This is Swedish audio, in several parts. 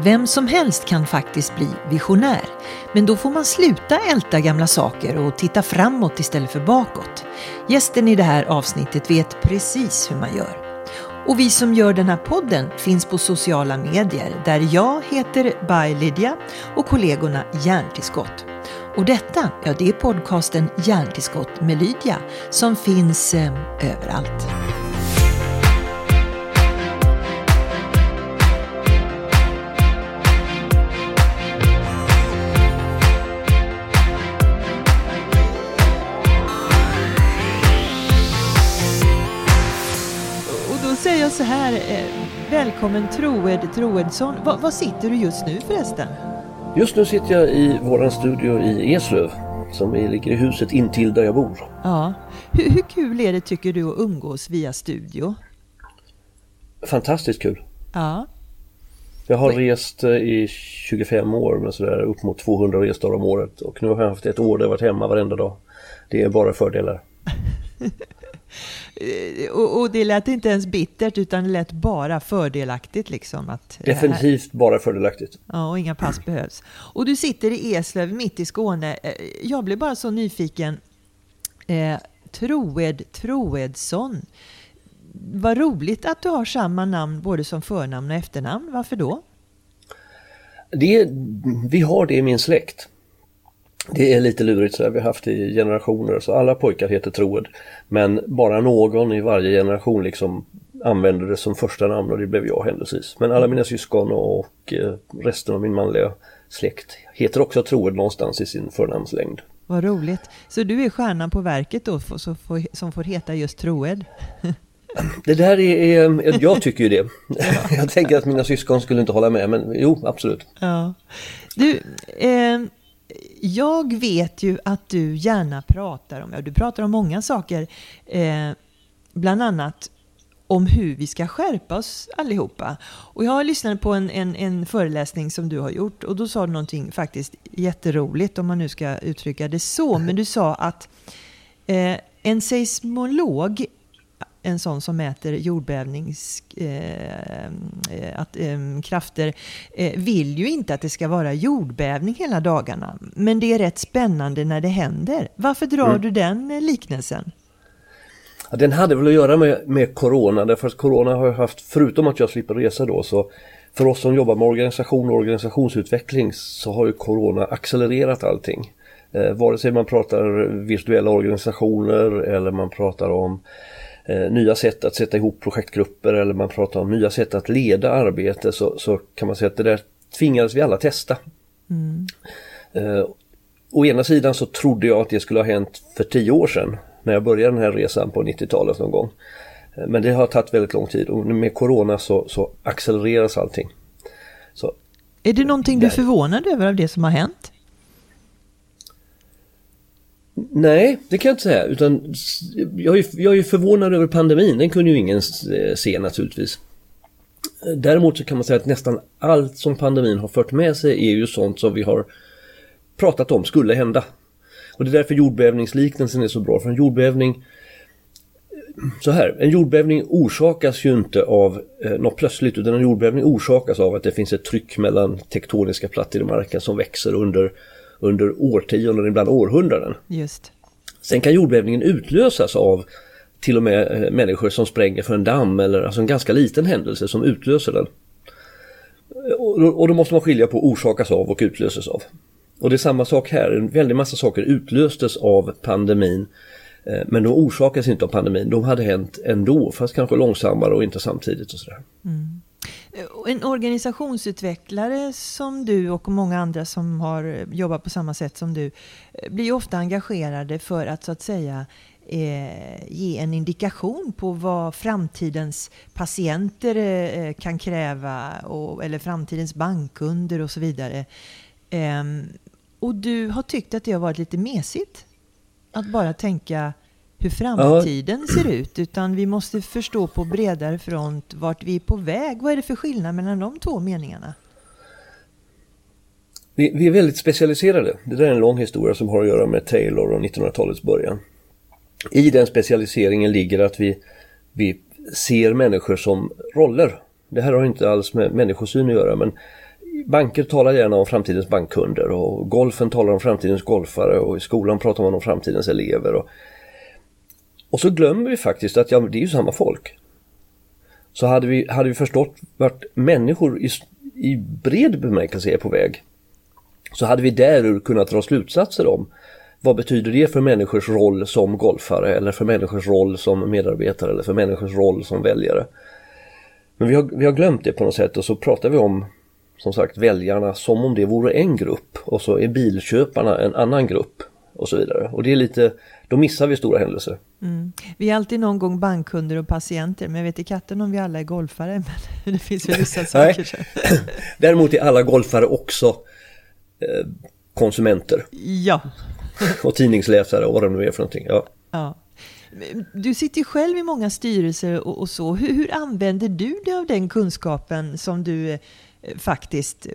Vem som helst kan faktiskt bli visionär. Men då får man sluta älta gamla saker och titta framåt istället för bakåt. Gästen i det här avsnittet vet precis hur man gör. Och vi som gör den här podden finns på sociala medier där jag heter By Lydia och kollegorna Hjärntillskott. Och detta, ja det är podcasten Hjärntillskott med Lydia som finns eh, överallt. Välkommen Troed Troedsson. Va, var sitter du just nu förresten? Just nu sitter jag i våran studio i Eslöv som ligger i huset intill där jag bor. Ja. Hur, hur kul är det tycker du att umgås via studio? Fantastiskt kul. Ja. Jag har rest eh, i 25 år med sådär upp mot 200 resdagar om året och nu har jag haft ett år där jag varit hemma varenda dag. Det är bara fördelar. Eh, Och, och det lät inte ens bittert utan det lät bara fördelaktigt liksom. Att, Definitivt bara fördelaktigt. Ja, och inga pass behövs. Och du sitter i Eslöv mitt i Skåne. Eh, Jag blev bara så nyfiken. Eh, Troed Troedsson. Vad roligt att du har samma namn både som förnamn och efternamn. Varför då? Det, vi har det i min släkt. Det är lite lurigt så vi har haft det i generationer så alla pojkar heter Troed. Men bara någon i varje generation liksom använder det som första namn och det blev jag händelsevis. Men alla mina syskon och eh, resten av min manliga släkt heter också Troed någonstans i sin förnamnslängd. Vad roligt. Så du är stjärnan på verket då som får heta just Troed? Det där är, är jag tycker ju det. Jag tänker att mina syskon skulle inte hålla med men jo absolut. Ja. Du, eh, jag vet ju att du gärna pratar om, ja du pratar om många saker, eh, bland annat om hur vi ska skärpa oss allihopa. Och jag har lyssnat på en, en, en föreläsning som du har gjort och då sa du någonting faktiskt jätteroligt om man nu ska uttrycka det så. Men du sa att eh, en seismolog en sån som mäter jordbävnings eh, eh, att, eh, krafter eh, vill ju inte att det ska vara jordbävning hela dagarna. Men det är rätt spännande när det händer. Varför drar Mm. du den eh, liknelsen? Ja, den hade väl att göra med, med Corona därför att Corona har haft, förutom att jag slipper resa då så för oss som jobbar med organisation och organisationsutveckling så har ju Corona accelererat allting. Eh, vare sig man pratar virtuella organisationer eller man pratar om nya sätt att sätta ihop projektgrupper eller man pratar om nya sätt att leda arbete så, så kan man säga att det där tvingades vi alla testa. Eh, å ena sidan så trodde jag att det skulle ha hänt för tio år sedan när jag började den här resan på 90-talet någon gång. Eh, Men det har tagit väldigt lång tid och med Corona så, så accelereras allting. Så, Är det någonting du är förvånad över av det som har hänt? Nej, det kan jag inte säga. Utan jag, är, jag är förvånad över pandemin. Den kunde ju ingen eh, se naturligtvis. Eh, däremot så kan man säga att nästan allt som pandemin har fört med sig är ju sånt som vi har pratat om skulle hända. Och det är därför jordbävningsliknelsen är så bra. För en jordbävning eh, så här, en jordbävning orsakas ju inte av eh, något plötsligt utan en jordbävning orsakas av att det finns ett tryck mellan tektoniska plattor i marken som växer under, under årtionden, ibland århundraden. Just. Sen kan jordbävningen utlösas av till och med eh, människor som spränger för en damm eller alltså en ganska liten händelse som utlöser den. Och, då- och då måste man skilja på orsakas av och utlöses av. Och det är samma sak här, en väldig massa saker utlöstes av pandemin eh, men de orsakas inte av pandemin, de hade hänt ändå fast kanske långsammare och inte samtidigt och sådär. Eh, en organisationsutvecklare som du och många andra som har eh, jobbat på samma sätt som du eh, blir ju ofta engagerade för att så att säga eh, ge en indikation på vad framtidens patienter eh, eh kan kräva och, eller framtidens bankkunder och så vidare. Ehm, och du har tyckt att det har varit lite mesigt att bara tänka hur framtiden ser ut, utan vi måste förstå på bredare front vart vi är på väg. Vad är det för skillnad mellan de två meningarna? Vi, vi är väldigt specialiserade. Det där är en lång historia som har att göra med Taylor och 1900-talets början. I den specialiseringen ligger att vi, vi ser människor som roller. Det här har inte alls med människosyn att göra men banker talar gärna om framtidens bankkunder och golfen talar om framtidens golfare och i skolan pratar man om framtidens elever. Och, och så glömmer vi faktiskt att ja, det är ju samma folk. Så hade vi, hade vi förstått vart människor i, i bred bemärkelse är på väg så hade vi därur kunnat dra slutsatser om vad betyder det för människors roll som golfare eller för människors roll som medarbetare eller för människors roll som väljare. Men vi har, vi har glömt det på något sätt och så pratar vi om som sagt väljarna som om det vore en grupp och så är bilköparna en annan grupp och så vidare. Och det är lite, då missar vi stora händelser. Mm. Vi är alltid någon gång bankkunder och patienter, men jag vet i katten om vi alla är golfare. Men det finns ju vissa saker. Däremot är alla golfare också eh, konsumenter. Ja. och tidningsläsare och vad det nu är för någonting. Ja. ja. Du sitter själv i många styrelser och, och så. Hur, hur, använder du dig av den kunskapen som du Eh, faktiskt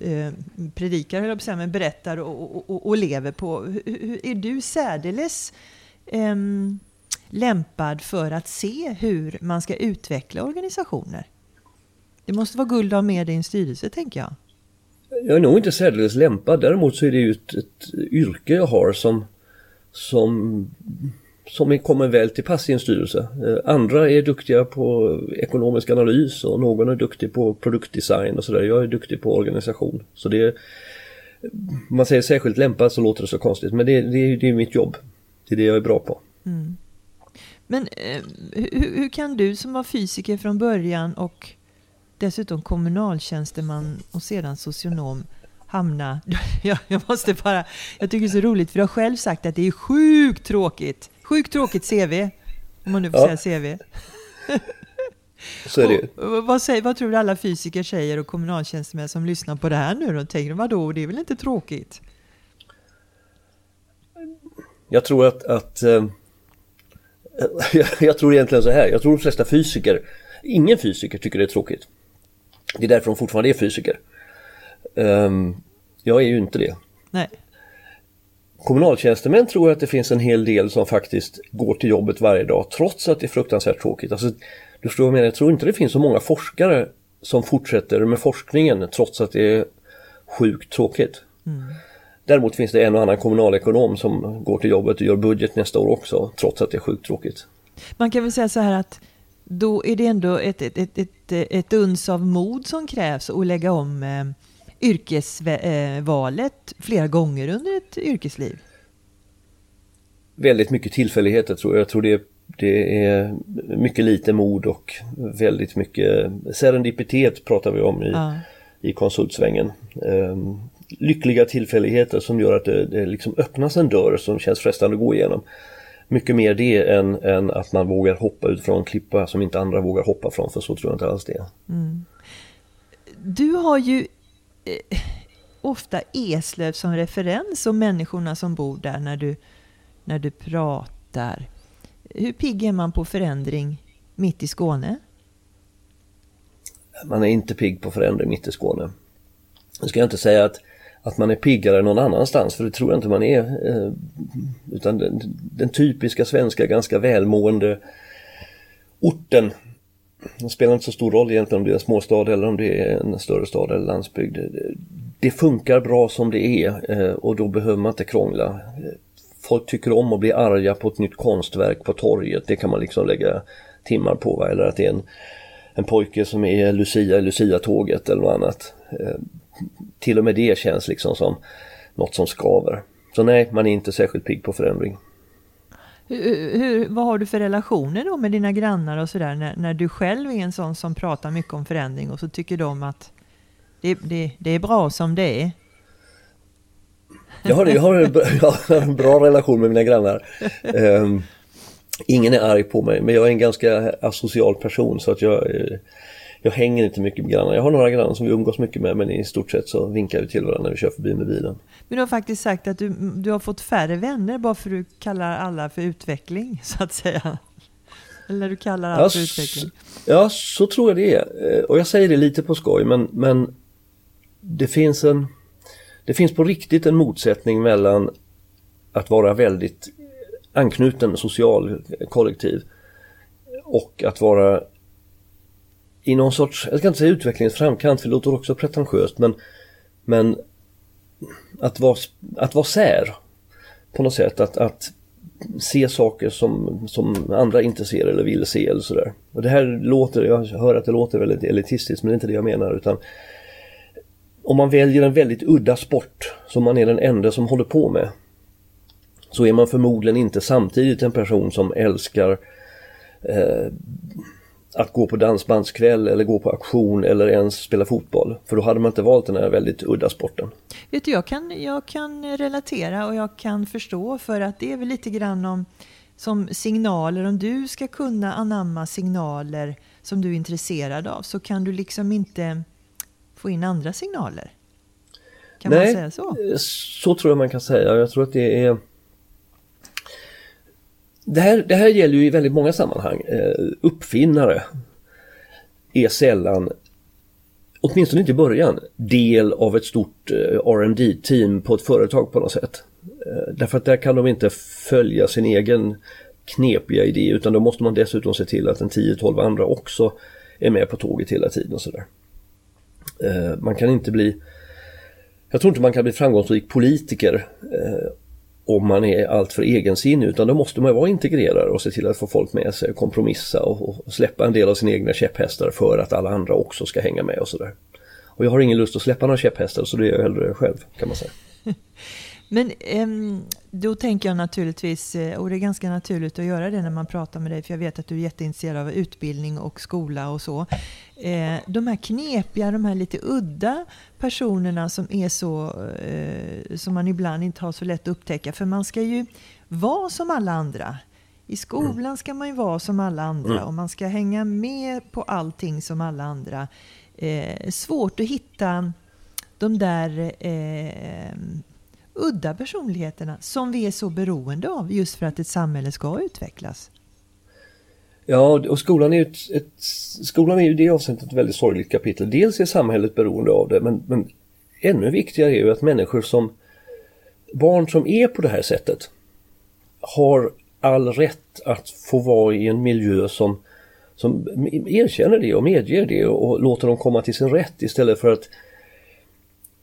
eh, eh, predikar, höll jag på säga, men berättar och, och, och, lever på? Hur, är du särdeles eh, lämpad för att se hur man ska utveckla organisationer? Det måste vara guld att ha med dig i en styrelse, tänker jag. Jag är nog inte särdeles lämpad. Däremot så är det ju ett, ett yrke jag har som, som, som kommer väl till pass i en styrelse. Eh, andra är duktiga på ekonomisk analys och någon är duktig på produktdesign och sådär. Jag är duktig på organisation. Så det är, man säger särskilt lämpad så låter det så konstigt men det, det, det är mitt jobb. Det är det jag är bra på. Mm. Men eh, hur, hur, kan du som var fysiker från början och dessutom kommunaltjänsteman och sedan socionom hamna... Jag, jag måste bara... Jag tycker det är så roligt för du har själv sagt att det är sjukt tråkigt. Sjukt tråkigt CV. Om man nu får ja. säga CV. Så är det och, vad, säger, vad tror du alla fysiker säger och kommunaltjänstemän som lyssnar på det här nu då? Tänker de, vadå, det är väl inte tråkigt? Jag tror att, att äh, jag, jag tror egentligen så här, jag tror de flesta fysiker, ingen fysiker tycker det är tråkigt. Det är därför de fortfarande är fysiker. Um, jag är ju inte det. Nej. Kommunaltjänstemän tror att det finns en hel del som faktiskt går till jobbet varje dag trots att det är fruktansvärt tråkigt. Alltså, du förstår vad jag menar? Jag tror inte det finns så många forskare som fortsätter med forskningen trots att det är sjukt tråkigt. Mm. Däremot finns det en och annan kommunalekonom som går till jobbet och gör budget nästa år också trots att det är sjukt tråkigt. Man kan väl säga så här att då är det ändå ett, ett, ett, ett, ett uns av mod som krävs att lägga om eh, yrkesvalet flera gånger under ett yrkesliv. Väldigt mycket tillfälligheter tror jag. Jag tror det, det är mycket lite mod och väldigt mycket serendipitet pratar vi om i, ja. i konsultsvängen. Um, lyckliga tillfälligheter som gör att det, det liksom öppnas en dörr som känns frestande att gå igenom mycket mer det än, än att man vågar hoppa ut från en klippa som inte andra vågar hoppa från, för så tror jag inte alls det mm. Du har ju Eh, ofta Eslöv som referens och människorna som bor där när du, när du pratar. Hur pigg är man på förändring mitt i Skåne? Man är inte pigg på förändring mitt i Skåne. Nu ska jag inte säga att att man är piggare någon annanstans för det tror jag inte man är. Eh, utan den, den typiska svenska ganska välmående orten det spelar inte så stor roll egentligen om det är en småstad eller om det är en större stad eller landsbygd. Det funkar bra som det är eh, och då behöver man inte krångla. Folk tycker om att bli arga på ett nytt konstverk på torget. Det kan man liksom lägga timmar på. Va? Eller att det är en, en pojke som är Lucia i Lucia-tåget eller något annat. Eh, till och med det känns liksom som något som skaver. Så nej, man är inte särskilt pigg på förändring. Hur, hur, vad har du för relationer då med dina grannar och sådär när, när du själv är en sån som pratar mycket om förändring och så tycker de att det, det, det är bra som det är? Jag har, jag, har en, jag har en bra relation med mina grannar. Um, ingen är arg på mig men jag är en ganska asocial person så att jag uh, jag hänger inte mycket med grannar. Jag har några grannar som vi umgås mycket med men i stort sett så vinkar vi till varandra när vi kör förbi med bilen. Men du har faktiskt sagt att du, du har fått färre vänner bara för att du kallar alla för utveckling så att säga. Eller du kallar allt ja, för utveckling. Ja, så tror jag det är. Eh, och jag säger det lite på skoj men, men det finns en det finns på riktigt en motsättning mellan att vara väldigt anknuten social kollektiv och att vara i någon sorts, jag ska inte säga utvecklingens framkant för det låter också pretentiöst men, men att vara, att vara sär på något sätt. Att, att se saker som, som andra inte ser eller vill se eller sådär. Och det här låter, jag hör att det låter väldigt elitistiskt men det är inte det jag menar utan om man väljer en väldigt udda sport som man är den enda som håller på med så är man förmodligen inte samtidigt en person som älskar eh, att gå på dansbandskväll eller gå på auktion eller ens spela fotboll. För då hade man inte valt den här väldigt udda sporten. Vet du, jag kan, jag kan relatera och jag kan förstå för att det är väl lite grann om som signaler. Om du ska kunna anamma signaler som du är intresserad av så kan du liksom inte få in andra signaler. Kan Nej, man säga så? Så tror jag man kan säga. Jag tror att det är det här, det här gäller ju i väldigt många sammanhang. Eh, uppfinnare är sällan, åtminstone inte i början, del av ett stort eh, rd team på ett företag på något sätt. Eh, därför att där kan de inte följa sin egen knepiga idé utan då måste man dessutom se till att en 10-12 andra också är med på tåget hela tiden och sådär. Eh, man kan inte bli jag tror inte man kan bli framgångsrik politiker eh, om man är alltför egensinnig utan då måste man vara integrerad och se till att få folk med sig, kompromissa och, och släppa en del av sina egna käpphästar för att alla andra också ska hänga med och sådär. Och jag har ingen lust att släppa några käpphästar så det gör jag hellre själv kan man säga. Men eh, då tänker jag naturligtvis, eh, och det är ganska naturligt att göra det när man pratar med dig, för jag vet att du är jätteintresserad av utbildning och skola och så. Eh, de här knepiga, de här lite udda personerna som är så, eh, som man ibland inte har så lätt att upptäcka, för man ska ju vara som alla andra. I skolan ska man ju vara som alla andra mm. och man ska hänga med på allting som alla andra. Svårt att hitta de där udda personligheterna som vi är så beroende av just för att ett samhälle ska utvecklas. Ja, och skolan är ju, ett, ett, skolan är ju i det avseendet ett väldigt sorgligt kapitel. Dels är samhället beroende av det, men, men ännu viktigare är ju att människor som barn som är på det här sättet har all rätt att få vara i en miljö som, som erkänner det och medger det och låter dem komma till sin rätt istället för att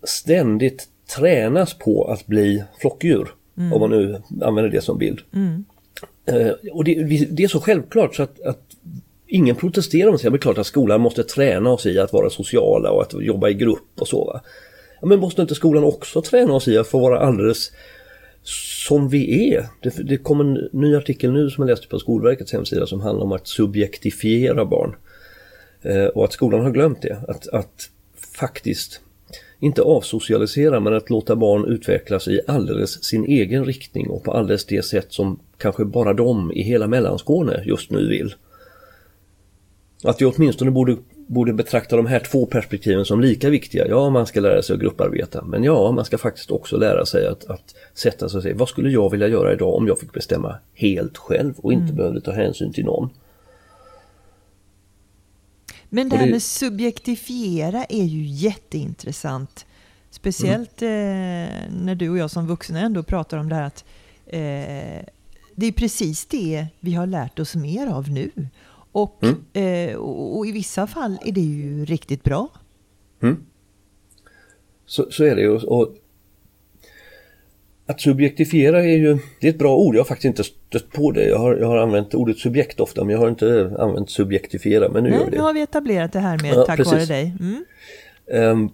ständigt tränas på att bli flockdjur. Mm. Om man nu använder det som bild. Mm. Eh, och det, det, är så självklart så att, att ingen protesterar om det. Det är klart att skolan måste träna oss i att vara sociala och att jobba i grupp och så. Va? Ja, men måste inte skolan också träna oss i att få vara alldeles som vi är? Det, det kom en ny artikel nu som jag läste på Skolverkets hemsida som handlar om att subjektifiera barn. Eh, och att skolan har glömt det. Att, att faktiskt inte avsocialisera men att låta barn utvecklas i alldeles sin egen riktning och på alldeles det sätt som kanske bara de i hela Mellanskåne just nu vill. Att vi åtminstone borde, borde betrakta de här två perspektiven som lika viktiga. Ja, man ska lära sig att grupparbeta men ja, man ska faktiskt också lära sig att, att sätta sig och säga vad skulle jag vilja göra idag om jag fick bestämma helt själv och inte mm. behövde ta hänsyn till någon. Men det här med subjektifiera är ju jätteintressant. Speciellt mm. eh, när du och jag som vuxna ändå pratar om det här att eh, det är precis det vi har lärt oss mer av nu. Och, mm. eh, och, och, i vissa fall är det ju riktigt bra. Mm. Så, så är det ju. Och att subjektifiera är ju det är ett bra ord. Jag har faktiskt inte stött på det. Jag har, jag har använt ordet subjekt ofta men jag har inte använt subjektifiera. Men nu Nej, gör det. nu har vi etablerat det här med ja, tack precis. vare dig. Mm. Um,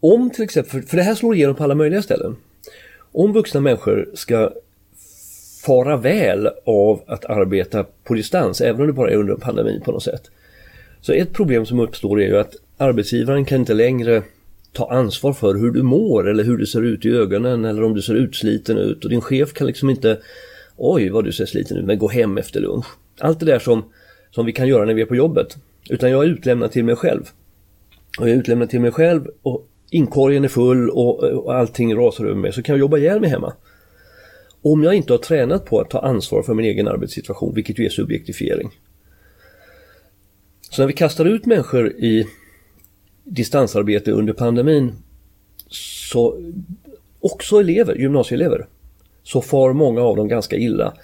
om till exempel, för det här slår igenom på alla möjliga ställen. Om vuxna människor ska fara väl av att arbeta på distans, även om det bara är under en pandemi på något sätt. Så ett problem som uppstår är ju att arbetsgivaren kan inte längre ta ansvar för hur du mår eller hur du ser ut i ögonen eller om du ser utsliten ut och din chef kan liksom inte Oj vad du ser sliten ut men gå hem efter lunch. Allt det där som, som vi kan göra när vi är på jobbet. Utan jag är utlämnad till mig själv. Och jag är utlämnad till mig själv och inkorgen är full och, och allting rasar över mig så kan jag jobba ihjäl mig hemma. Om jag inte har tränat på att ta ansvar för min egen arbetssituation, vilket ju är subjektifiering. Så när vi kastar ut människor i distansarbete under pandemin så också elever, gymnasieelever, så far många av dem ganska illa.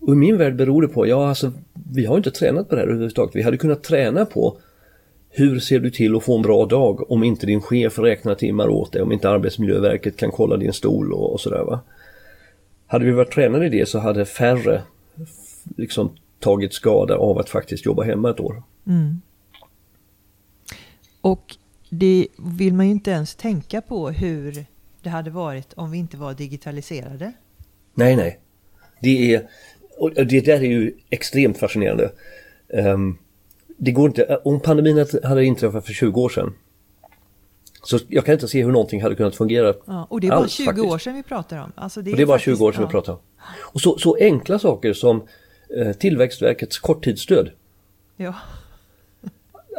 Och i min värld beror det på, ja alltså vi har inte tränat på det här överhuvudtaget. Vi hade kunnat träna på hur ser du till att få en bra dag om inte din chef räknar timmar åt dig, om inte Arbetsmiljöverket kan kolla din stol och, och sådär va. Hade vi varit tränade i det så hade färre liksom tagit skada av att faktiskt jobba hemma ett år. Mm. Och det vill man ju inte ens tänka på hur det hade varit om vi inte var digitaliserade. Nej, nej. Det, är, och det där är ju extremt fascinerande. Um, det går inte, om pandemin hade inträffat för 20 år sedan så jag kan inte se hur någonting hade kunnat fungera ja, Och det är bara alls, 20 faktiskt. år sedan vi pratar om. Alltså det, är och det är bara faktiskt, 20 år sedan ja. vi pratar om. Och så, så enkla saker som eh, Tillväxtverkets korttidsstöd. Ja.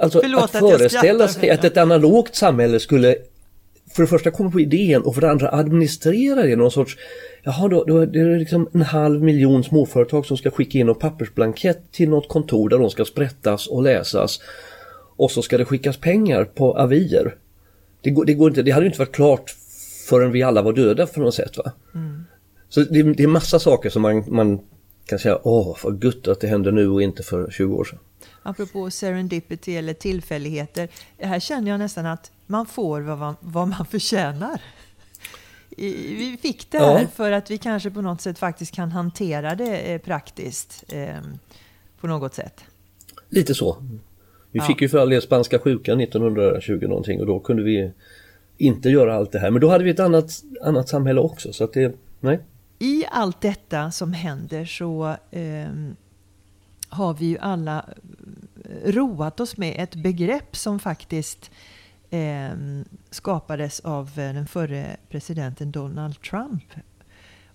Alltså Förlåt att, att föreställa sig att ett analogt samhälle skulle för det första komma på idén och för det andra administrera det någon sorts Jaha, då, då är det liksom en halv miljon småföretag som ska skicka in en pappersblankett till något kontor där de ska sprättas och läsas. Och så ska det skickas pengar på avier. Det, går, det, går inte, det hade inte varit klart förrän vi alla var döda på något sätt. Va? Mm. Så det, det, är massa saker som man, man kan säga, åh vad gött att det händer nu och inte för 20 år sedan. Apropå serendipity eller tillfälligheter. Här känner jag nästan att man får vad man, vad man förtjänar. Vi fick det här ja. för att vi kanske på något sätt faktiskt kan hantera det eh, praktiskt. Eh, på något sätt. Lite så. Vi ja. fick ju för all del spanska sjukan 1920 någonting och då kunde vi inte göra allt det här. Men då hade vi ett annat, annat samhälle också. Så att det, nej. I allt detta som händer så eh, har vi ju alla roat oss med ett begrepp som faktiskt eh, skapades av eh, den förre presidenten Donald Trump.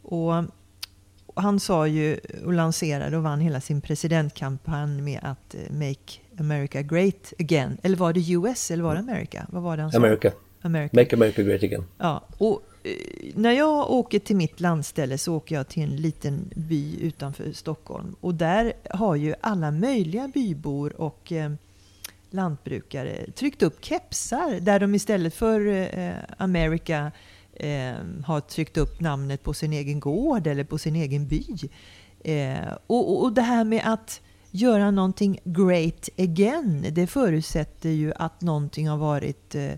Och, han sa ju och lanserade och vann hela sin presidentkampanj med att eh, Make America Great Again. Eller var det US eller var det America? Vad var det han sa? America. America. Make America Great Again. Ja, och Eh, när jag åker till mitt landställe så åker jag till en liten by utanför Stockholm. Och där har ju alla möjliga bybor och eh, lantbrukare tryckt upp kepsar där de istället för eh, America eh, har tryckt upp namnet på sin egen gård eller på sin egen by. Eh, och, och det här med att göra någonting great again, det förutsätter ju att någonting har varit eh,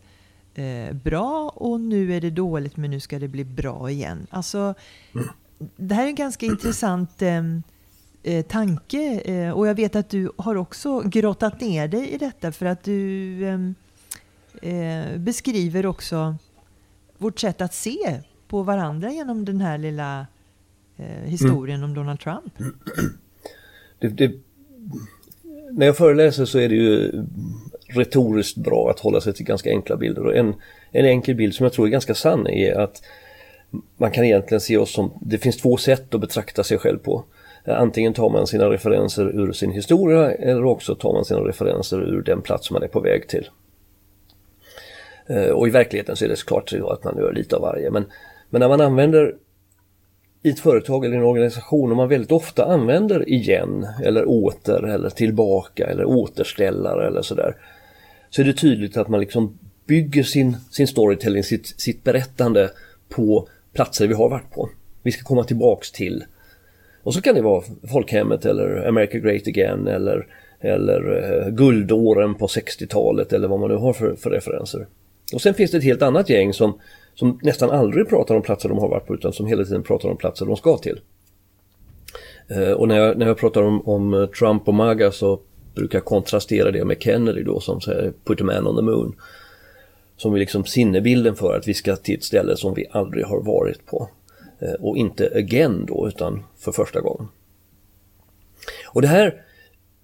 eh, bra och nu är det dåligt men nu ska det bli bra igen. Alltså, mm. det här är en ganska intressant ehm, eh, tanke. Eh, och jag vet att du har också grottat ner dig i detta för att du ehm, eh, beskriver också vårt sätt att se på varandra genom den här lilla eh, historien mm. om Donald Trump. Det, det, när jag föreläser så är det ju retoriskt bra att hålla sig till ganska enkla bilder. Och en, en enkel bild som jag tror är ganska sann är att man kan egentligen se oss som, det finns två sätt att betrakta sig själv på. Antingen tar man sina referenser ur sin historia eller också tar man sina referenser ur den plats man är på väg till. Eh, och i verkligheten så är det såklart så att man gör lite av varje. Men, men när man använder i ett företag eller en organisation och man väldigt ofta använder igen eller åter eller tillbaka eller återställare eller sådär. Så är det tydligt att man liksom bygger sin, sin storytelling, sitt, sitt berättande på platser vi har varit på. Vi ska komma tillbaks till och så kan det vara folkhemmet eller America Great Again eller, eller eh, guldåren på 60-talet eller vad man nu har för, för referenser. Och sen finns det ett helt annat gäng som, som nästan aldrig pratar om platser de har varit på utan som hela tiden pratar om platser de ska till. Eh, och när jag, när jag pratar om, om Trump och MAGA så brukar kontrastera det med Kennedy då som säger Put a man on the moon. Som är liksom sinnebilden för att vi ska till ett ställe som vi aldrig har varit på. Eh, och inte again då utan för första gången. Och det här,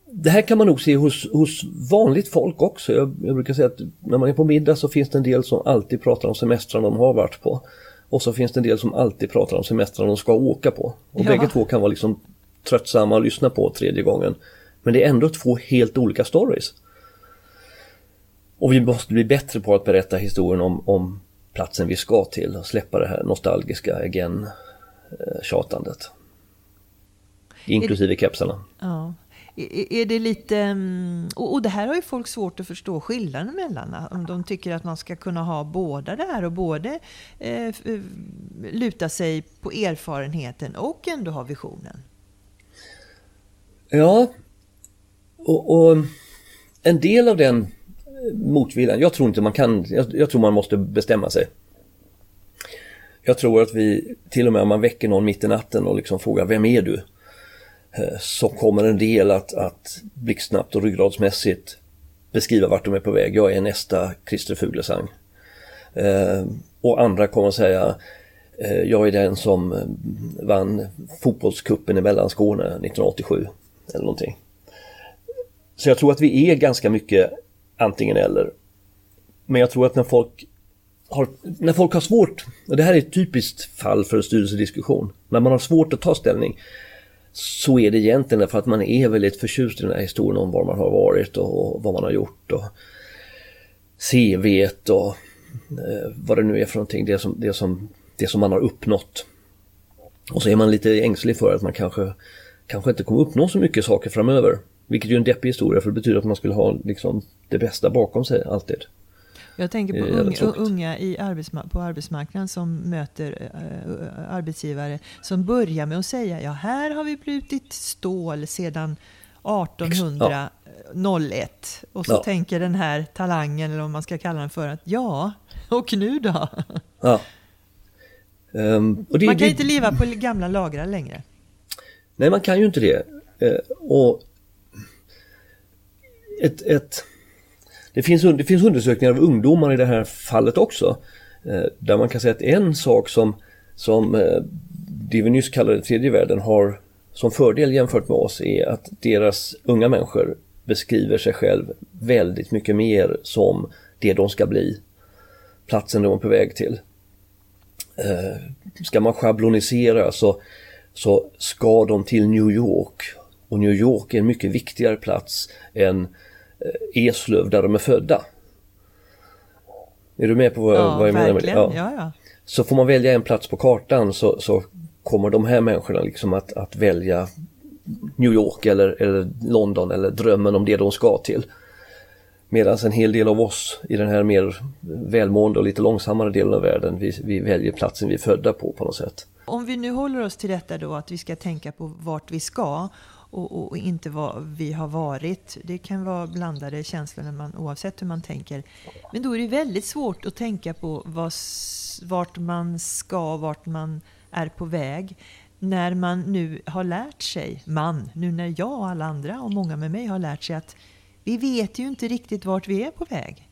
det här kan man nog se hos, hos vanligt folk också. Jag, jag, brukar säga att när man är på middag så finns det en del som alltid pratar om semestrar de har varit på. Och så finns det en del som alltid pratar om semestrar de ska åka på. Och ja. bägge två kan vara liksom tröttsamma att lyssna på tredje gången. Men det är ändå två helt olika stories. Och vi måste bli bättre på att berätta historien om, om platsen vi ska till och släppa det här nostalgiska again-tjatandet. Inklusive kepsarna. Ja. Är det lite... Mm, och det här har ju folk svårt att förstå skillnaden mellan. Om de tycker att man ska kunna ha båda det här och både eh, eh, luta sig på erfarenheten och ändå ha visionen. Ja, och, och en del av den eh, motviljan. Jag tror inte man kan, jag, jag tror man måste bestämma sig. Jag tror att vi, till och med om man väcker någon mitt i natten och liksom frågar vem är du? Eh, så kommer en del att, att blixtsnabbt och ryggradsmässigt beskriva vart de är på väg. Jag är nästa Christer Fuglesang. Eh, och andra kommer att säga jag är den som vann fotbollskuppen i Mellanskåne 1987 eller någonting. Så jag tror att vi är ganska mycket antingen eller. Men jag tror att när folk har, när folk har svårt, och det här är ett typiskt fall för en styrelsediskussion, när man har svårt att ta ställning så är det egentligen för att man är väldigt förtjust i den här historien om var man har varit och, vad man har gjort och CV och eh, vad det nu är för någonting, det som, det, som, det som man har uppnått. Och så är man lite ängslig för att man kanske, kanske inte kommer uppnå så mycket saker framöver. Vilket ju är en deppig historia för det betyder att man skulle ha liksom det bästa bakom sig alltid. Jag tänker på unga, unga i arbetsma på arbetsmarknaden som möter äh, arbetsgivare som börjar med att säga ja här har vi brutit stål sedan 1801 och så ja. tänker den här talangen eller vad man ska kalla den för att ja, och nu då? Ja. Um, det, man kan det, inte leva på gamla lagrar längre. Nej, man kan ju inte det. Och ett, ett det finns, det finns undersökningar av ungdomar i det här fallet också. Eh, där man kan säga att en sak som, som eh, det vi nyss kallade tredje världen har som fördel jämfört med oss är att deras unga människor beskriver sig själv väldigt mycket mer som det de ska bli. Platsen de är på väg till. Eh, ska man schablonisera så, så ska de till New York och New York är en mycket viktigare plats än Eh, Eslöv där de är födda. Är du med på vad, ja, vad jag menar? Med det? Ja. Ja, ja. Så får man välja en plats på kartan så, så kommer de här människorna liksom att, att välja New York eller, eller London eller drömmen om det de ska till. Medan en hel del av oss i den här mer välmående och lite långsammare delen av världen, vi, vi väljer platsen vi är födda på på något sätt. Om vi nu håller oss till detta då att vi ska tänka på vart vi ska och, och, inte vad vi har varit. Det kan vara blandade känslor när man, oavsett hur man tänker. Men då är det väldigt svårt att tänka på vad, vart man ska, vart man är på väg. När man nu har lärt sig, man, nu när jag och alla andra och många med mig har lärt sig att vi vet ju inte riktigt vart vi är på väg.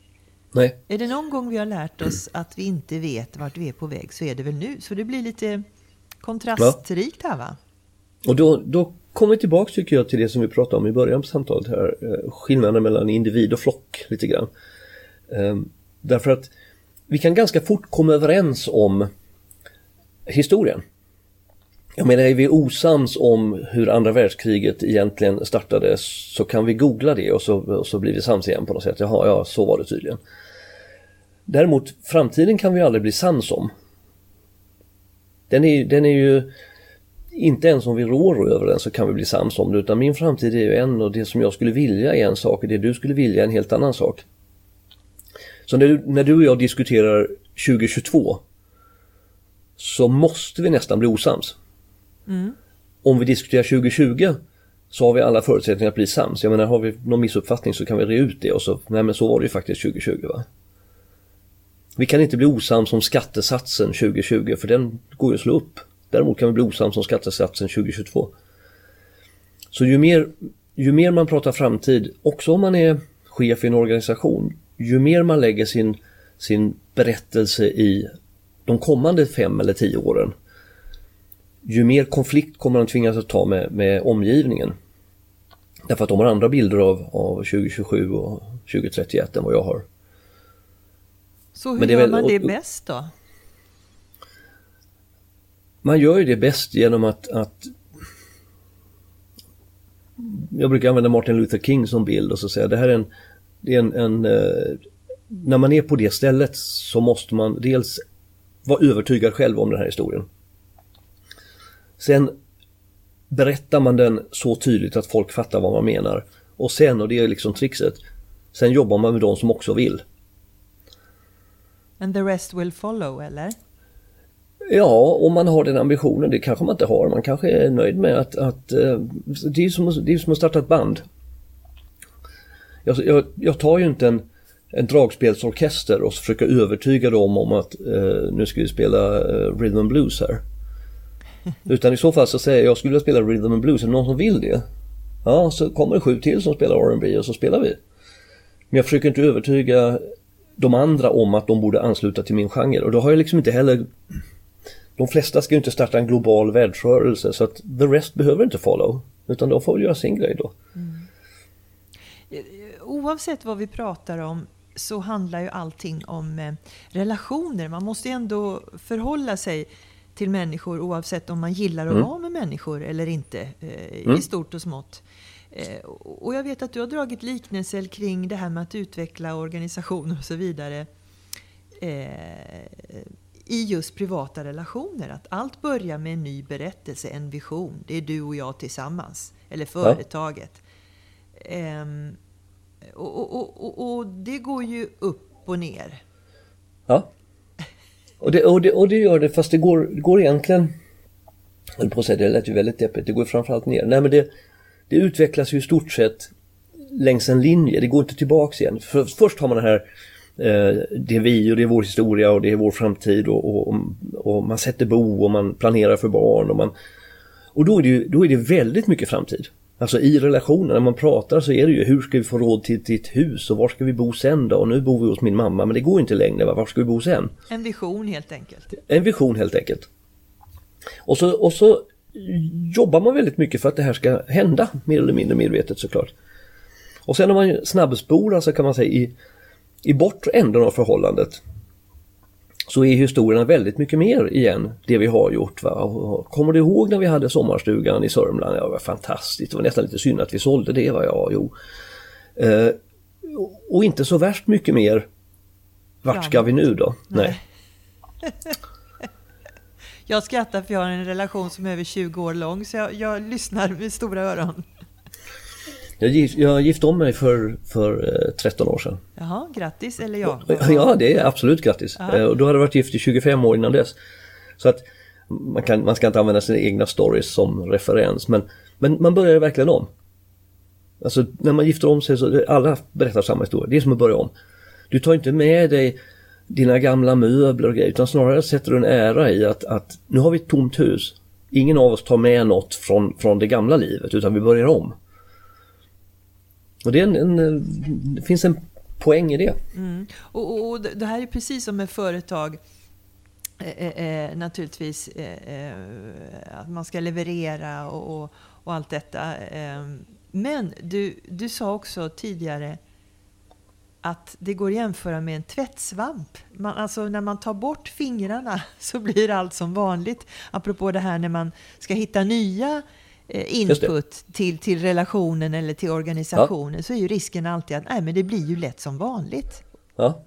Nej. Är det någon gång vi har lärt oss att vi inte vet vart vi är på väg så är det väl nu. Så det blir lite kontrastrikt här va? Och då, då kommer tillbaks tycker jag till det som vi pratade om i början på samtalet här. Eh, skillnaden mellan individ och flock lite grann. Ehm, därför att vi kan ganska fort komma överens om historien. Jag menar, är vi osams om hur andra världskriget egentligen startade så kan vi googla det och så, och så blir vi sams igen på något sätt. Jaha, ja, så var det tydligen. Däremot, framtiden kan vi aldrig bli sams om. Den är, den är ju inte ens om vi rår över den så kan vi bli sams om det utan min framtid är ju en och det som jag skulle vilja är en sak och det du skulle vilja är en helt annan sak. Så när du, när du och jag diskuterar 2022 så måste vi nästan bli osams. Mm. Om vi diskuterar 2020 så har vi alla förutsättningar att bli sams. Jag menar har vi någon missuppfattning så kan vi re ut det och så, nej men så var det ju faktiskt 2020 va. Vi kan inte bli osams om skattesatsen 2020 för den går ju att slå upp. Däremot kan vi bli osams om skattesatsen 2022. Så ju mer, ju mer man pratar framtid, också om man är chef i en organisation, ju mer man lägger sin, sin berättelse i de kommande fem eller tio åren, ju mer konflikt kommer man tvingas att ta med, med omgivningen. Därför att de har andra bilder av, av 2027 och 2031 än vad jag har. Så hur gör väl, man det bäst då? Man gör ju det bäst genom att, att jag brukar använda Martin Luther King som bild och så säga det här är en, det är en, en eh, när man är på det stället så måste man dels vara övertygad själv om den här historien. Sen berättar man den så tydligt att folk fattar vad man menar. Och sen, och det är liksom trixet, sen jobbar man med de som också vill. And the rest will follow, eller? Ja, om man har den ambitionen, det kanske man inte har. Man kanske är nöjd med att, att eh, det, är som, det är som att starta ett band. Jag, jag, jag tar ju inte en en dragspelsorkester och försöka övertyga dem om att eh, nu ska vi spela eh, rhythm and blues här. Utan i så fall så säger jag, jag skulle vilja spela rhythm and blues, är det någon som vill det? Ja, så kommer det sju till som spelar R&B och så spelar vi. Men jag försöker inte övertyga de andra om att de borde ansluta till min genre och då har jag liksom inte heller de flesta ska ju inte starta en global världsrörelse så att the rest behöver inte follow. Utan de får väl göra sin grej då. Mm. Oavsett vad vi pratar om så handlar ju allting om eh, relationer. Man måste ju ändå förhålla sig till människor oavsett om man gillar att mm. vara med människor eller inte. Eh, mm. I stort och smått. Eh, och jag vet att du har dragit liknelser kring det här med att utveckla organisationer och så vidare. I just privata relationer. Att allt börjar med en ny berättelse, en vision. Det är du och jag tillsammans. Eller företaget. Ja. Ehm, och, och, och, och, det går ju upp och ner. Ja. Och det, och det, och det gör det fast det går, det går egentligen... Jag på att säga, det lät ju väldigt deppigt. Det går framförallt ner. Nej men det, det utvecklas ju i stort sett längs en linje. Det går inte tillbaks igen. För, först har man den här det är vi och det är vår historia och det är vår framtid och, och, och, man sätter bo och man planerar för barn och man och då är det, ju, då är det väldigt mycket framtid. Alltså i relationen, när man pratar så är det ju hur ska vi få råd till ditt hus och var ska vi bo sen då? Och nu bor vi hos min mamma men det går inte längre, va? var ska vi bo sen? En vision helt enkelt. En vision helt enkelt. Och så, och så jobbar man väldigt mycket för att det här ska hända, mer eller mindre medvetet såklart. Och sen om man snabbspolar så kan man säga i, i bortre änden av förhållandet så är historierna väldigt mycket mer igen det vi har gjort. Va? Kommer du ihåg när vi hade sommarstugan i Sörmland? Ja, det var fantastiskt. Det var nästan lite synd att vi sålde det. Va? Ja, jo. Eh, och inte så värst mycket mer. Vart ska vi nu då? Nej. Nej. jag skrattar för jag har en relation som är över 20 år lång så jag, jag lyssnar med stora öron. Jag, gift, jag gifte om mig för, för 13 eh, år sedan. Jaha, grattis eller ja? Ja, det är absolut grattis. Aha. Eh, och då hade jag varit gift i 25 år innan dess. Så att man, kan, man ska inte använda sina egna stories som referens men, men man börjar verkligen om. Alltså när man gifter om sig så alla berättar samma historia. Det är som att börja om. Du tar inte med dig dina gamla möbler och grejer utan snarare sätter du en ära i att, att nu har vi ett tomt hus. Ingen av oss tar med något från, från det gamla livet utan vi börjar om. Och det, en, en, eh, det finns en poäng i det. Mm. Och, och, det här är precis som med företag. Eh, eh, eh, naturligtvis eh, eh, att man ska leverera och, och, och allt detta. Eh, men du, du sa också tidigare att det går att jämföra med en tvättsvamp. Man, alltså när man tar bort fingrarna så blir allt som vanligt. Apropå det här när man ska hitta nya Eh, input till, till relationen eller till organisationen ja. så är ju risken alltid att nej, men det blir ju lätt som vanligt. Ja,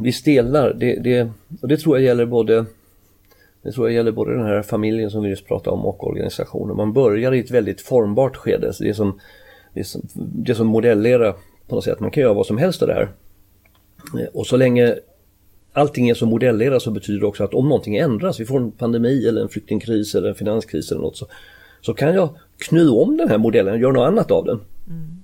vi stelnar. Det, det, och det tror jag gäller både det tror jag gäller både den här familjen som vi just pratade om och organisationen. Man börjar i ett väldigt formbart skede. Så det, är som, det, är som, det är som modellera på något sätt. Man kan göra vad som helst av det här. Eh, och så länge allting är så modellerat så betyder det också att om någonting ändras, vi får en pandemi eller en flyktingkris eller en finanskris eller något så så kan jag knu om den här modellen och göra något annat av den. Mm.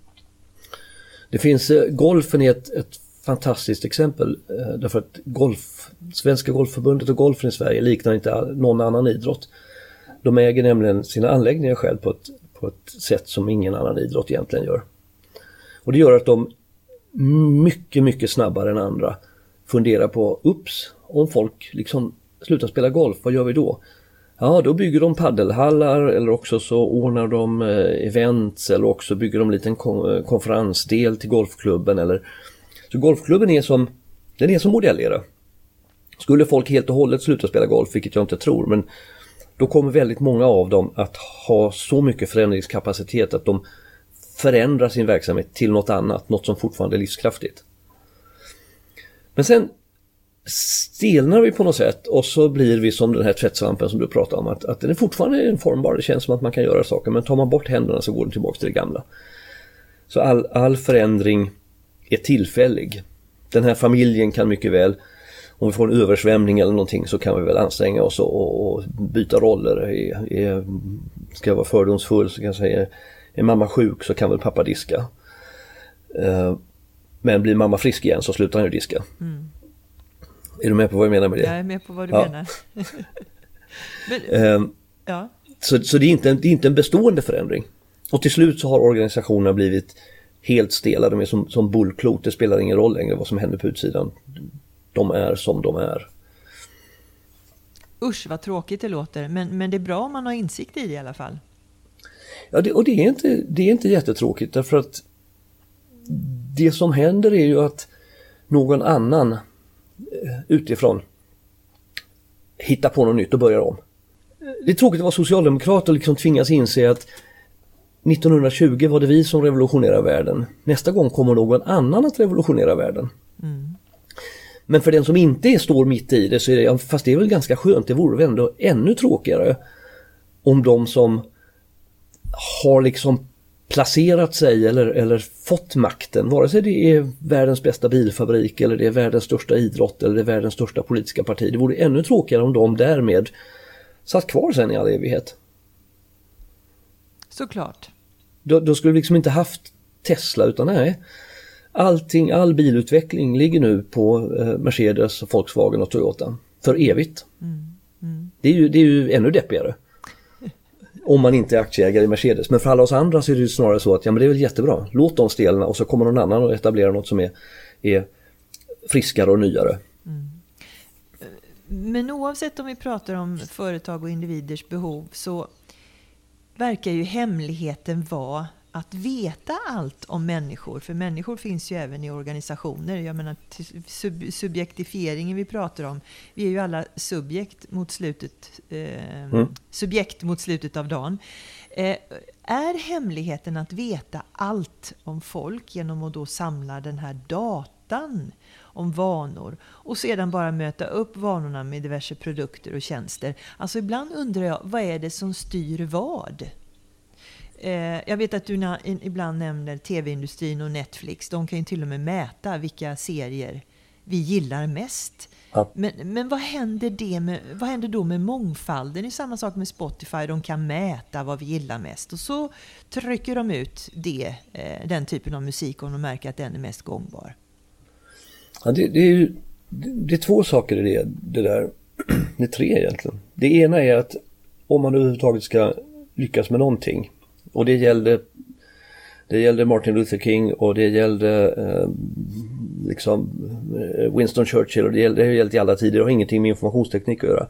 Det finns, eh, golfen är ett, ett fantastiskt exempel eh, därför att golf, Svenska Golfförbundet och golfen i Sverige liknar inte någon annan idrott. De äger nämligen sina anläggningar själv på ett, på ett sätt som ingen annan idrott egentligen gör. Och det gör att de mycket, mycket snabbare än andra funderar på, ups, om folk liksom slutar spela golf, vad gör vi då? Ja, då bygger de paddelhallar eller också så ordnar de eh, events eller också bygger de en liten eh, konferensdel till golfklubben eller Så golfklubben är som, den är som modellera. Skulle folk helt och hållet sluta spela golf, vilket jag inte tror, men då kommer väldigt många av dem att ha så mycket förändringskapacitet att de förändrar sin verksamhet till något annat, något som fortfarande är livskraftigt. Men sen stelnar vi på något sätt och så blir vi som den här tvättsvampen som du pratade om. Att, att den är fortfarande formbar, det känns som att man kan göra saker men tar man bort händerna så går den tillbaka till det gamla. Så all, all förändring är tillfällig. Den här familjen kan mycket väl, om vi får en översvämning eller någonting så kan vi väl anstränga oss och, och byta roller. Är, är, ska jag vara fördomsfull så kan jag säga, är mamma sjuk så kan väl pappa diska. Uh, Men blir mamma frisk igen så slutar han ju diska. Mm. Är du med på vad jag menar med det? Jag är med på vad du ja. menar. Men, um, ja. Så, så det, är inte en, det är inte en bestående förändring. Och till slut så har organisationerna blivit helt stela, de är som, som bullklot, det spelar ingen roll längre vad som händer på utsidan. De är som de är. Usch vad tråkigt det låter, men, men det är bra om man har insikt i det i alla fall. Ja, det, och det är, inte, det är inte jättetråkigt därför att det som händer är ju att någon annan utifrån hittar på något nytt och börjar om. Det är tråkigt att vara socialdemokrat och liksom tvingas inse att 1920 var det vi som revolutionerade världen. Nästa gång kommer någon annan att revolutionera världen. Mm. Men för den som inte står mitt i det så är det, fast det är väl ganska skönt, det vore väl ändå ännu tråkigare om de som har liksom placerat sig eller, eller fått makten, vare sig det är världens bästa bilfabrik eller det är världens största idrott eller det är världens största politiska parti. Det vore ännu tråkigare om de därmed satt kvar sen i all evighet. Såklart. Då, då skulle vi liksom inte haft Tesla utan nej. Allting, all bilutveckling ligger nu på eh, Mercedes, Volkswagen och Toyota. För evigt. Mm. Mm. Det, är ju, det är ju ännu deppigare. Om man inte är aktieägare i Mercedes. Men för alla oss andra så är det ju snarare så att ja men det är väl jättebra. Låt dem stelna och så kommer någon annan och etablerar något som är, är friskare och nyare. Mm. Men oavsett om vi pratar om företag och individers behov så verkar ju hemligheten vara att veta allt om människor. För människor finns ju även i organisationer. Jag menar sub subjektifieringen vi pratar om. Vi är ju alla subjekt mot slutet, eh, mm. subjekt mot slutet av dagen. Eh, är hemligheten att veta allt om folk genom att då samla den här datan om vanor och sedan bara möta upp vanorna med diverse produkter och tjänster. Alltså ibland undrar jag, vad är det som styr vad? Eh, jag vet att du ibland nämner tv-industrin och Netflix. De kan ju till och med mäta vilka serier vi gillar mest. Ja. Men, men vad, händer det med, vad händer då med mångfalden? Det är samma sak med Spotify. De kan mäta vad vi gillar mest. Och så trycker de ut det, eh, den typen av musik om de märker att den är mest gångbar. Ja, det, det, är ju, det är två saker i det, det där. Det är tre egentligen. Det ena är att om man överhuvudtaget ska lyckas med någonting och det gällde, det gällde Martin Luther King och det gällde eh, liksom eh, Winston Churchill och det gällde, det har gällt i alla tider. Det har ingenting med informationsteknik att göra.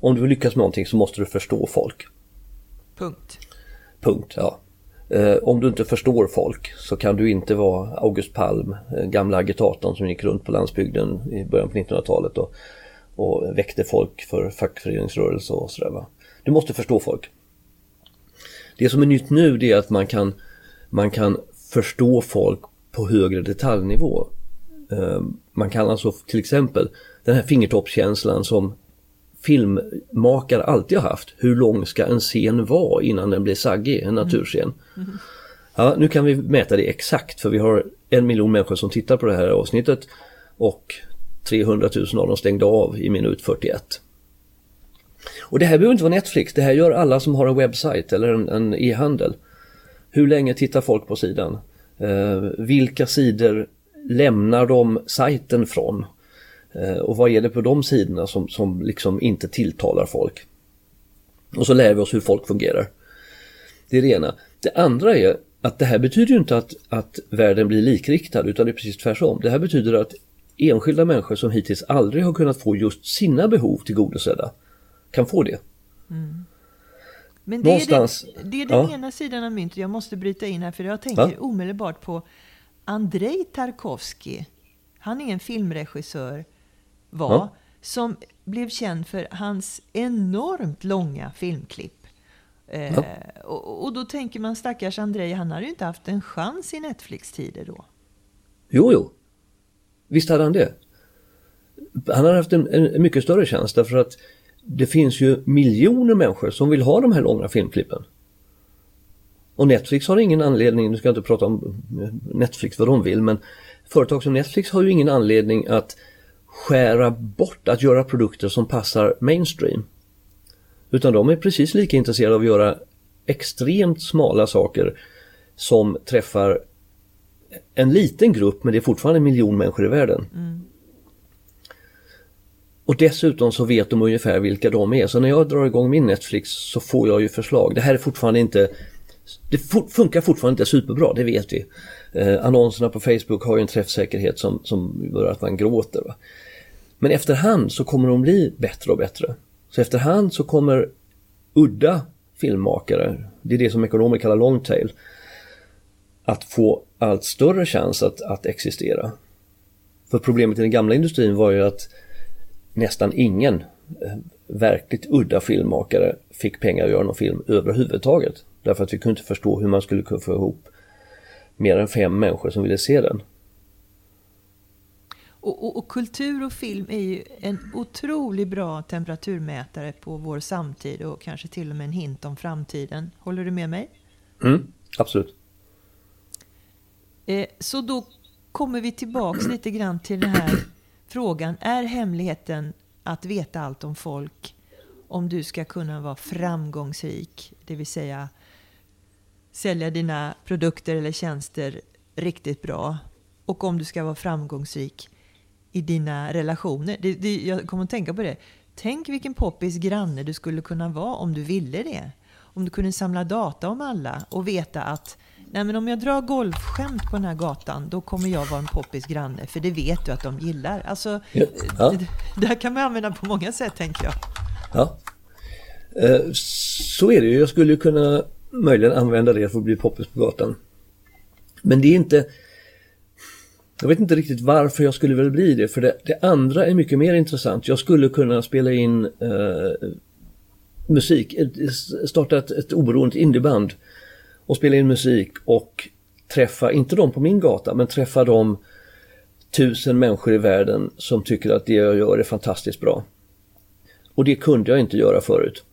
Om du vill lyckas med någonting så måste du förstå folk. Punkt. Punkt, ja. Eh, om du inte förstår folk så kan du inte vara August Palm, eh, gamla agitatorn som gick runt på landsbygden i början på 1900-talet och, och väckte folk för fackföreningsrörelse och sådär. Du måste förstå folk. Det som är nytt nu det är att man kan, man kan förstå folk på högre detaljnivå. Ehm, man kan alltså till exempel den här fingertoppskänslan som filmmakare alltid har haft. Hur lång ska en scen vara innan den blir saggig, en naturscen? Mm. Ja, nu kan vi mäta det exakt för vi har en miljon människor som tittar på det här avsnittet och 300 000 av dem stängde av i minut 41. Och det här behöver inte vara Netflix, det här gör alla som har en webbsajt eller en e-handel. Hur länge tittar folk på sidan? Eh, vilka sidor lämnar de sajten från? Eh, och vad är det på de sidorna som, som liksom inte tilltalar folk? Och så lär vi oss hur folk fungerar. Det är det ena. Det andra är att det här betyder ju inte att, att världen blir likriktad utan det är precis tvärtom. Det här betyder att enskilda människor som hittills aldrig har kunnat få just sina behov tillgodosedda kan få det. Mm. Men det Någonstans, är, det, det är den ja. ena sidan av myntet. Jag måste bryta in här för jag tänker ja. omedelbart på Andrei Tarkovsky. Han är en filmregissör, var, ja. som blev känd för hans enormt långa filmklipp. Eh, och, och, då tänker man stackars Andrei, han hade ju inte haft en chans i Netflix-tider då. Jo, jo. Visst hade han det. Han har haft en, en mycket större chans därför att det finns ju miljoner människor som vill ha de här långa filmklippen. Och Netflix har ingen anledning, nu ska jag inte prata om Netflix vad de vill, men företag som Netflix har ju ingen anledning att skära bort, att göra produkter som passar mainstream. Utan de är precis lika intresserade av att göra extremt smala saker som träffar en liten grupp men det är fortfarande en miljon människor i världen. Mm. Och dessutom så vet de ungefär vilka de är. Så när jag drar igång min Netflix så får jag ju förslag. Det här är fortfarande inte det funkar fortfarande inte superbra, det vet vi. Eh, annonserna på Facebook har ju en träffsäkerhet som, som gör att man gråter. Va? Men efterhand så kommer de bli bättre och bättre. Så efterhand så kommer udda filmmakare, det är det som ekonomer kallar long tail, att få allt större chans att, att existera. För problemet i den gamla industrin var ju att nästan ingen eh, verkligt udda filmmakare fick pengar att göra någon film överhuvudtaget. Därför att vi kunde inte förstå hur man skulle kunna få ihop mer än fem människor som ville se den. Och, och, och, kultur och film är ju en otroligt bra temperaturmätare på vår samtid och kanske till och med en hint om framtiden. Håller du med mig? Mm, absolut. Eh, så då kommer vi tillbaks lite grann till den här frågan. Är hemligheten att veta allt om folk om du ska kunna vara framgångsrik, det vill säga sälja dina produkter eller tjänster riktigt bra och om du ska vara framgångsrik i dina relationer. Det, det, jag kommer att tänka på det. Tänk vilken poppis granne du skulle kunna vara om du ville det. Om du kunde samla data om alla och veta att Nej, men om jag drar golfskämt på den här gatan, då kommer jag vara en poppis granne, för det vet du att de gillar. Alltså, ja. det, det här kan man använda på många sätt, tänker jag. Ja, eh, så är det ju. Jag skulle kunna möjligen använda det för att bli poppis på gatan. Men det är inte... Jag vet inte riktigt varför jag skulle vilja bli det, för det, det andra är mycket mer intressant. Jag skulle kunna spela in eh, musik, starta ett, ett oberoende indieband och spela in musik och träffa, inte de på min gata, men träffa de tusen människor i världen som tycker att det jag gör är fantastiskt bra. Och det kunde jag inte göra förut.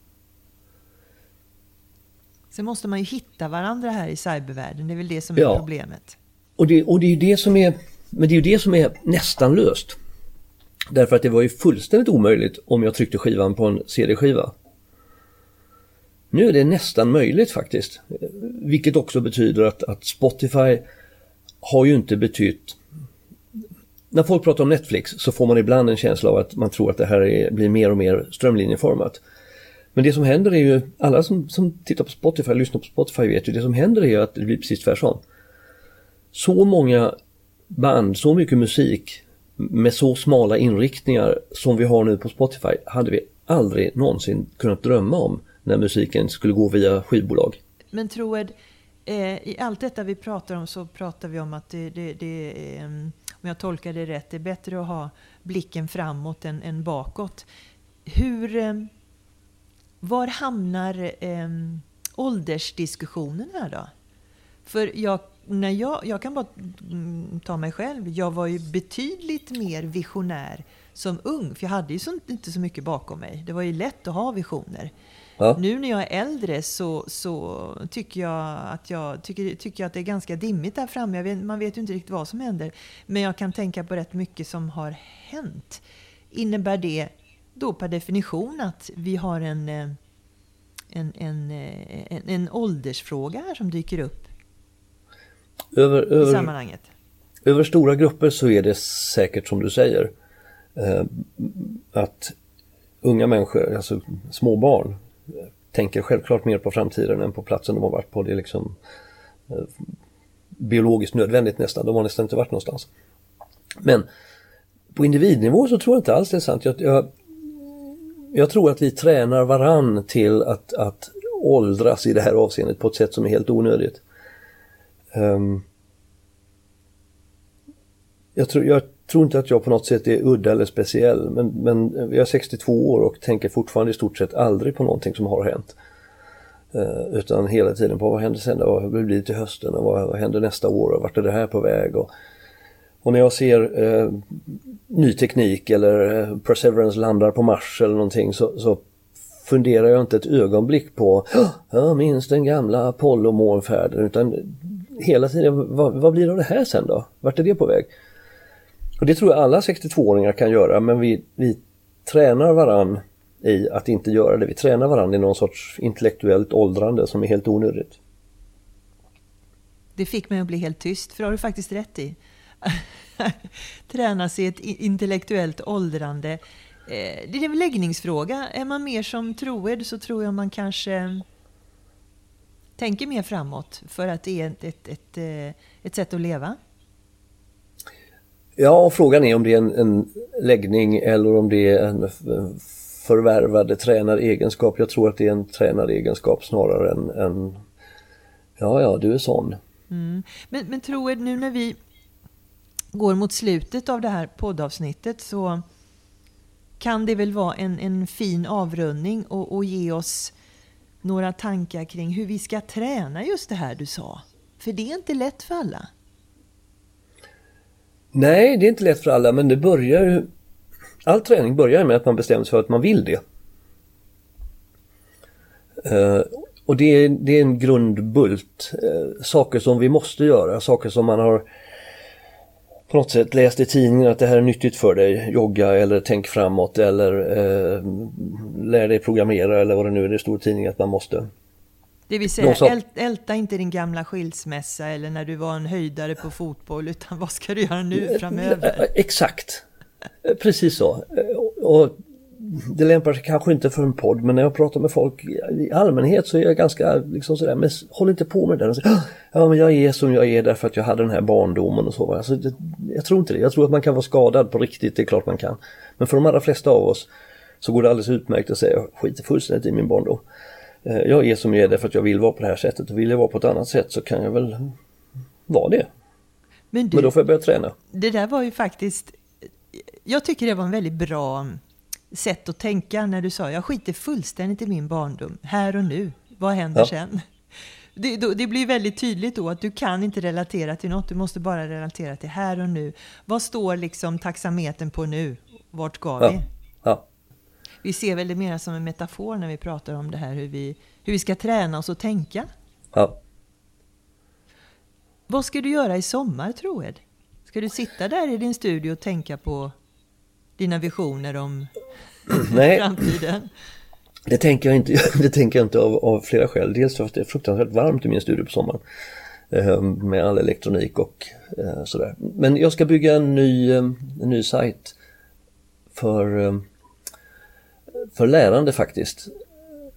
Sen måste man ju hitta varandra här i cybervärlden, det är väl det som är ja. problemet. Och det, och det är ju det som är, men det är ju det som är nästan löst. Därför att det var ju fullständigt omöjligt om jag tryckte skivan på en CD-skiva. Nu är det nästan möjligt faktiskt. Vilket också betyder att, att Spotify har ju inte betytt när folk pratar om Netflix så får man ibland en känsla av att man tror att det här är, blir mer och mer strömlinjeformat. Men det som händer är ju, alla som, som tittar på Spotify, lyssnar på Spotify vet ju, det som händer är ju att det blir precis tvärtom. Så många band, så mycket musik med så smala inriktningar som vi har nu på Spotify hade vi aldrig någonsin kunnat drömma om när musiken skulle gå via skivbolag. Men Troed, eh, i allt detta vi pratar om så pratar vi om att det, det, det är, om jag tolkar det rätt, det är bättre att ha blicken framåt än, än bakåt. Hur, ehm, var hamnar eh, åldersdiskussionen här då? För jag, när jag, jag kan bara mm, ta mig själv. Jag var ju betydligt mer visionär som ung. För jag hade ju så, inte så mycket bakom mig. Det var ju lätt att ha visioner. Ja. Nu när jag är äldre så, så tycker, jag att jag, tycker, tycker jag att det är ganska dimmigt där framme. Vet, man vet ju inte riktigt vad som händer. Men jag kan tänka på rätt mycket som har hänt. Innebär det då per definition att vi har en, eh, en, en, eh, en, en åldersfråga här som dyker upp över, över, i sammanhanget? Över stora grupper så är det säkert som du säger. Eh, att unga människor, alltså små barn, tänker självklart mer på framtiden än på platsen de har varit på. Det är liksom eh, biologiskt nödvändigt nästan. De har nästan inte varit någonstans. Men på individnivå så tror jag inte alls det är sant. Jag, jag, jag tror att vi tränar varann till att, att åldras i det här avseendet på ett sätt som är helt onödigt. Um, jag, tror, jag tror inte att jag på något sätt är udda eller speciell men, men jag är 62 år och tänker fortfarande i stort sett aldrig på någonting som har hänt. Eh, utan hela tiden på vad händer sen Vad blir det till hösten? Och vad, vad händer nästa år? Och vart är det här på väg? Och, och när jag ser eh, ny teknik eller eh, Perseverance landar på Mars eller någonting så, så funderar jag inte ett ögonblick på jag minns den gamla Apollo-månfärden utan hela tiden vad, vad blir det av det här sen då? Vart är det på väg? Och det tror jag alla 62-åringar kan göra men vi, vi tränar varann i att inte göra det. Vi tränar varann i någon sorts intellektuellt åldrande som är helt onödigt. Det fick mig att bli helt tyst, för det har du faktiskt rätt i. Tränas i ett intellektuellt åldrande. Eh, det är en läggningsfråga. Är man mer som troed så tror jag man kanske tänker mer framåt för att det är ett, ett, ett, eh, ett sätt att leva. Ja, och frågan är om det är en, en läggning eller om det är en förvärvad tränaregenskap. Jag tror att det är en tränaregenskap snarare än, än ja, ja, du är sån. Mm. Men, men tror nu när vi går mot slutet av det här poddavsnittet så kan det väl vara en, en fin avrundning och, och ge oss några tankar kring hur vi ska träna just det här du sa. För det är inte lätt för alla. Nej, det är inte lätt för alla men det börjar ju... All träning börjar med att man bestämmer sig för att man vill det. Uh, och det är, det är en grundbult. Uh, saker som vi måste göra, saker som man har på något sätt läst i tidningen att det här är nyttigt för dig, jogga eller tänk framåt eller eh, lär dig programmera eller vad det nu är, det står i tidningen att man måste. Det vill säga, äl, älta inte din gamla skilsmässa eller när du var en höjdare på fotboll, utan vad ska du göra nu framöver? Exakt, precis så. Och det lämpar sig kanske inte för en podd, men när jag pratar med folk i allmänhet så är jag ganska liksom sådär, men håll inte på med det. Ja, men jag är som jag är därför att jag hade den här barndomen och så. Alltså, det, jag tror inte det. Jag tror att man kan vara skadad på riktigt, det är klart man kan. Men för de allra flesta av oss så går det alldeles utmärkt att säga, skiter fullständigt i min barndom. Eh, jag är som jag är därför att jag vill vara på det här sättet och vill jag vara på ett annat sätt så kan jag väl vara det. Men, du, Men då får jag börja träna. Det där var ju faktiskt, jag tycker det var en väldigt bra sätt att tänka när du sa jag skiter fullständigt i min barndom, här och nu, vad händer ja. sen? Det, då, det, blir väldigt tydligt då att du kan inte relatera till något, du måste bara relatera till här och nu. Vad står liksom taxametern på nu? Vart ska vi? Ja vi ser väl det mer som en metafor när vi pratar om det här hur vi, hur vi ska träna oss att tänka. Ja. Vad ska du göra i sommar, Troed? Ska du sitta där i din studio och tänka på dina visioner om Nej. framtiden? Det tänker jag inte, det tänker jag inte av, av, flera skäl. Dels för att det är fruktansvärt varmt i min studio på sommaren. Eh, med all elektronik och eh, sådär. Men jag ska bygga en ny, eh, en ny sajt för för lärande faktiskt.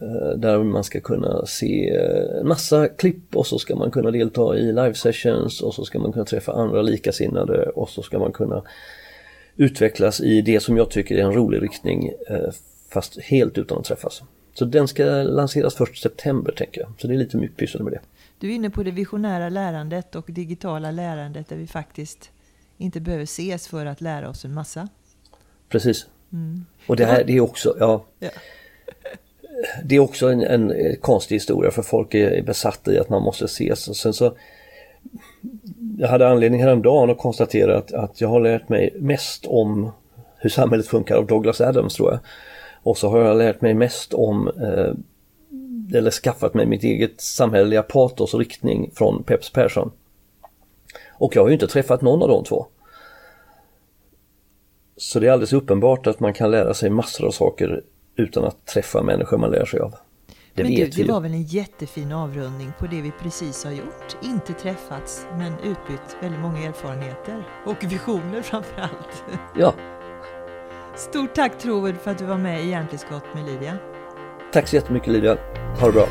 Eh, där man ska kunna se en massa klipp och så ska man kunna delta i live sessions och så ska man kunna träffa andra likasinnade och så ska man kunna utvecklas i det som jag tycker är en rolig riktning eh, fast helt utan att träffas. Så den ska lanseras först september tänker jag. Så det är lite mycket pyssel med det. Du är inne på det visionära lärandet och digitala lärandet där vi faktiskt inte behöver ses för att lära oss en massa. Precis. Mm. Och det här det är också, ja, ja. Det är också en, en, konstig historia för folk är besatta i att man måste ses. Och sen så, jag hade anledning häromdagen att konstatera att, att jag har lärt mig mest om hur samhället funkar av Douglas Adams tror jag. Och så har jag lärt mig mest om, eh, eller skaffat mig mitt eget samhälleliga patos och riktning från Peps Persson. Och jag har ju inte träffat någon av de två. Så det är alldeles uppenbart att man kan lära sig massor av saker utan att träffa människor man lär sig av. Det men du, det var väl en jättefin avrundning på det vi precis har gjort. Inte träffats, men utbytt väldigt många erfarenheter. Och visioner framför allt. Ja. Stort tack Troed för att du var med i Hjärntillskott med Lydia. Tack så jättemycket Lydia. Ha det bra.